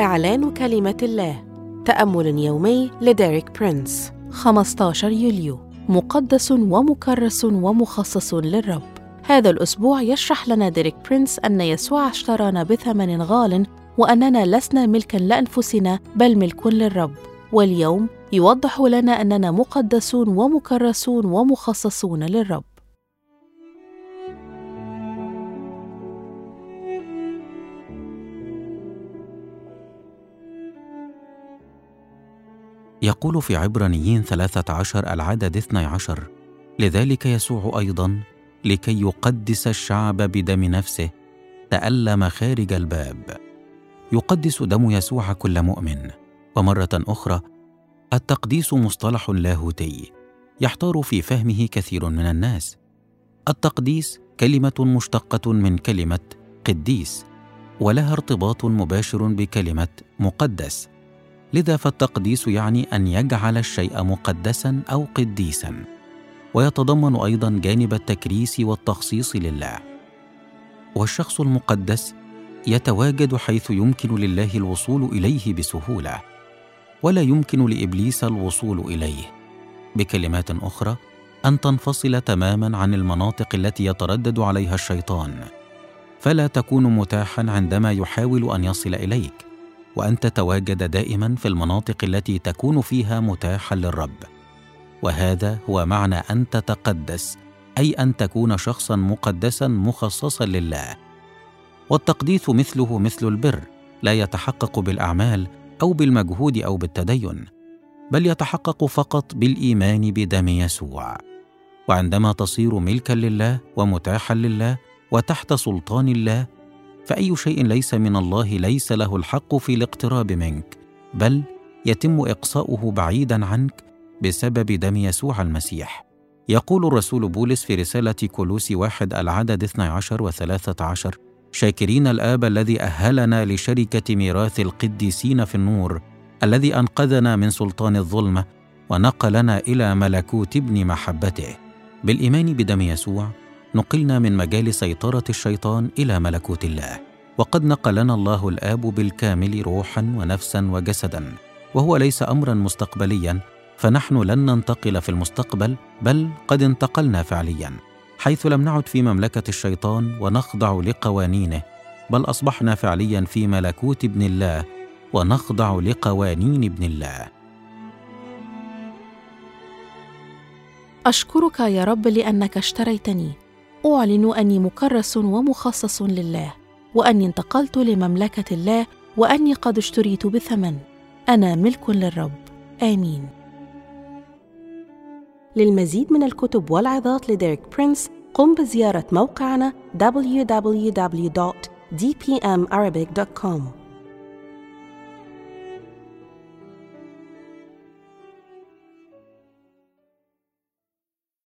إعلان كلمة الله. تأمل يومي لديريك برينس. 15 يوليو. مقدس ومكرس ومخصص للرب. هذا الأسبوع يشرح لنا ديريك برينس أن يسوع اشترانا بثمن غال وأننا لسنا ملكا لأنفسنا بل ملك للرب. واليوم يوضح لنا أننا مقدسون ومكرسون ومخصصون للرب. يقول في عبرانيين ثلاثة عشر العدد اثني عشر لذلك يسوع أيضا لكي يقدس الشعب بدم نفسه تألم خارج الباب. يقدس دم يسوع كل مؤمن. ومرة أخرى التقديس مصطلح لاهوتي يحتار في فهمه كثير من الناس. التقديس كلمة مشتقة من كلمة قديس ولها ارتباط مباشر بكلمة مقدس. لذا فالتقديس يعني أن يجعل الشيء مقدسا أو قديسا ويتضمن أيضا جانب التكريس والتخصيص لله. والشخص المقدس يتواجد حيث يمكن لله الوصول إليه بسهولة ولا يمكن لإبليس الوصول إليه. بكلمات أخرى أن تنفصل تماما عن المناطق التي يتردد عليها الشيطان فلا تكون متاحا عندما يحاول أن يصل إليك. وأن تتواجد دائما في المناطق التي تكون فيها متاحا للرب. وهذا هو معنى أن تتقدس أي أن تكون شخصا مقدسا مخصصا لله. والتقديس مثله مثل البر لا يتحقق بالأعمال أو بالمجهود أو بالتدين بل يتحقق فقط بالإيمان بدم يسوع. وعندما تصير ملكا لله ومتاحا لله وتحت سلطان الله فأي شيء ليس من الله ليس له الحق في الاقتراب منك بل يتم إقصاؤه بعيدا عنك بسبب دم يسوع المسيح. يقول الرسول بولس في رسالة كولوسي واحد العدد 12 و 13 شاكرين الآب الذي أهلنا لشركة ميراث القديسين في النور الذي أنقذنا من سلطان الظلمة ونقلنا إلى ملكوت ابن محبته. بالإيمان بدم يسوع نقلنا من مجال سيطرة الشيطان إلى ملكوت الله. وقد نقلنا الله الآب بالكامل روحا ونفسا وجسدا وهو ليس أمرا مستقبليا فنحن لن ننتقل في المستقبل بل قد انتقلنا فعليا حيث لم نعد في مملكة الشيطان ونخضع لقوانينه بل أصبحنا فعليا في ملكوت ابن الله ونخضع لقوانين ابن الله. أشكرك يا رب لأنك اشتريتني. أعلن أني مكرس ومخصص لله. وأني انتقلت لمملكة الله وأني قد اشتريت بثمن. أنا ملك للرب. آمين. للمزيد من الكتب والعظات لديريك برينس قم بزيارة موقعنا www.dpmarabic.com